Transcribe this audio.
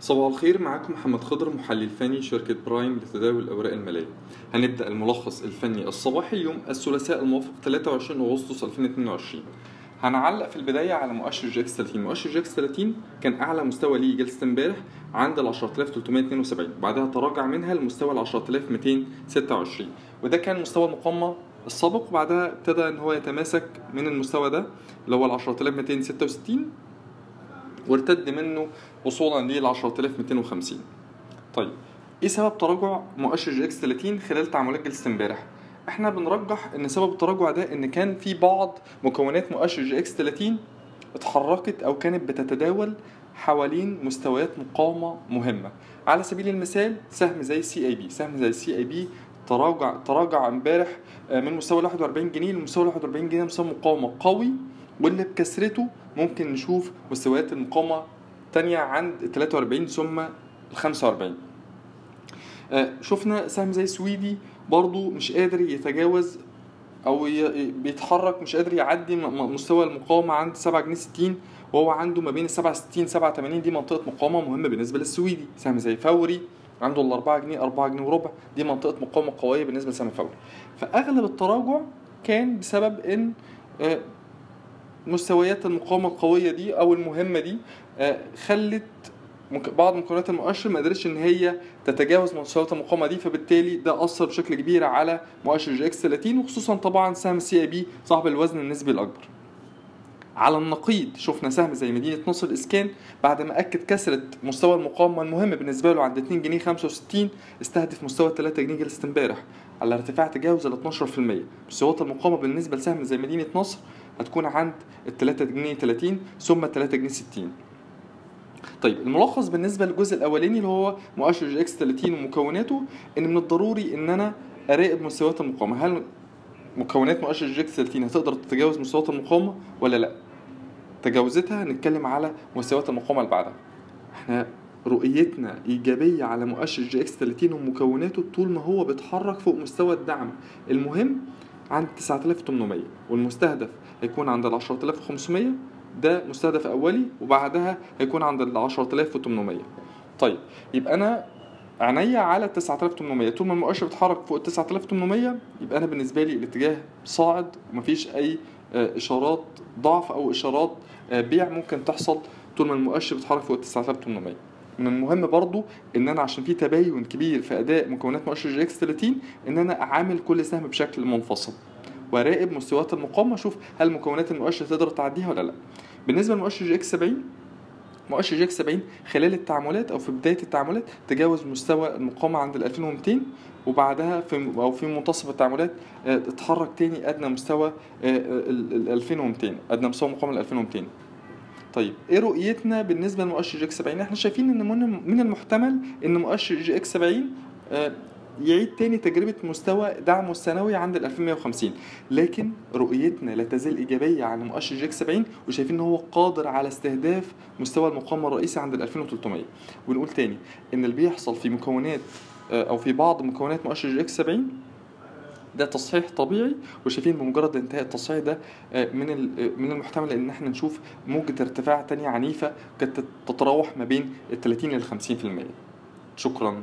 صباح الخير معاكم محمد خضر محلل فني شركة برايم لتداول الأوراق المالية. هنبدأ الملخص الفني الصباحي يوم الثلاثاء الموافق 23 أغسطس 2022 هنعلق في البداية على مؤشر EGX 30 مؤشر EGX 30 كان أعلى مستوى ليه جلسة امبارح عند ال 10372 بعدها تراجع منها لمستوى ال 10226 وده كان مستوى المقاومة السابق وبعدها ابتدى إن هو يتماسك من المستوى ده اللي هو ال 10266 وارتد منه وصولا لل 10250 طيب إيه سبب تراجع مؤشر EGX 30 خلال تعاملات جلسة امبارح؟ إحنا بنرجح إن سبب التراجع ده إن كان في بعض مكونات مؤشر EGX 30 اتحركت أو كانت بتتداول حوالين مستويات مقاومة مهمة. على سبيل المثال سهم زي سي اي بي سهم زي سي اي بي تراجع تراجع امبارح من مستوى 41 جنيه لمستوى 41 جنيه مستوى مقاومة قوي. واللي بكسرته ممكن نشوف مستويات المقاومه تانية عند 43 ثم ال 45 شفنا سهم زي سويدي برضو مش قادر يتجاوز أو بيتحرك مش قادر يعدي مستوى المقاومة عند 7 جنيه 60 وهو عنده ما بين ال 67 87 دي منطقة مقاومة مهمة بالنسبة للسويدي. سهم زي فوري عنده ال 4 جنيه 4 جنيه وربع. دي منطقة مقاومة قوية بالنسبة لسهم فوري. فأغلب التراجع كان بسبب إن مستويات المقاومة القوية دي أو المهمة دي خلت بعض مكونات المؤشر ما قدرتش إن هي تتجاوز مستويات المقاومة دي فبالتالي ده أثر بشكل كبير على مؤشر EGX 30 وخصوصا طبعا سهم CIB صاحب الوزن النسبي الأكبر. على النقيض شفنا سهم زي مدينة نصر الاسكان بعد ما أكد كسره مستوى المقاومة المهم بالنسبة له عند 2 جنيه 65 استهدف مستوى 3 جنيه جلسة امبارح على ارتفاع تجاوز ال 12% مستويات المقاومة بالنسبة لسهم زي مدينة نصر هتكون عند ال 3 جنيه 30 ثم 3 جنيه 60 طيب الملخص بالنسبة للجزء الأولاني اللي هو مؤشر EGX 30 ومكوناته إن من الضروري إن أنا أراقب مستويات المقاومة. هل مكونات مؤشر EGX 30 هتقدر تتجاوز مستويات المقاومة ولا لأ؟ تجاوزتها نتكلم على مستويات المقاومة اللي بعدها. إحنا رؤيتنا إيجابية على مؤشر EGX 30 ومكوناته طول ما هو بيتحرك فوق مستوى الدعم. المهم عند 9800 والمستهدف هيكون عند ال 10500 ده مستهدف أولي وبعدها هيكون عند ال 10800 طيب يبقى أنا عينيا على 9800 طول ما المؤشر بيتحرك فوق 9800 يبقى أنا بالنسبة لي الاتجاه صاعد ومفيش أي إشارات ضعف أو إشارات بيع ممكن تحصل طول ما المؤشر بيتحرك فوق 9800 من المهم برضو إن أنا عشان في تباين كبير في أداء مكونات مؤشر EGX 30 إن أنا أعامل كل سهم بشكل منفصل. وأراقب مستويات المقاومة. أشوف هل مكونات المؤشر تقدر تعديها ولا لا. بالنسبة لمؤشر EGX 70 مؤشر EGX 70 خلال التعاملات أو في بداية التعاملات تجاوز مستوى المقاومة عند ال 2200 وبعدها في أو في منتصف التعاملات اتحرك تاني أدنى مستوى ال 2200 أدنى مستوى مقاومه ال 2200 طيب إيه رؤيتنا بالنسبة لمؤشر EGX 70 إحنا شايفين إن من المحتمل إن مؤشر EGX 70 يعيد تاني تجربة مستوى دعمه السنوي عند ال 2150 لكن رؤيتنا لا تزال إيجابية على مؤشر EGX 70 وشايفين إن هو قادر على استهداف مستوى المقاومة الرئيسي عند ال 2300 ونقول تاني إن اللي بيحصل في مكونات أو في بعض مكونات مؤشر جيك 70 ده تصحيح طبيعي. وشايفين بمجرد انتهاء التصحيح ده من من المحتمل إن إحنا نشوف موجة ارتفاع تانية عنيفة كانت تتراوح ما بين ال 30 لل 50% شكرا.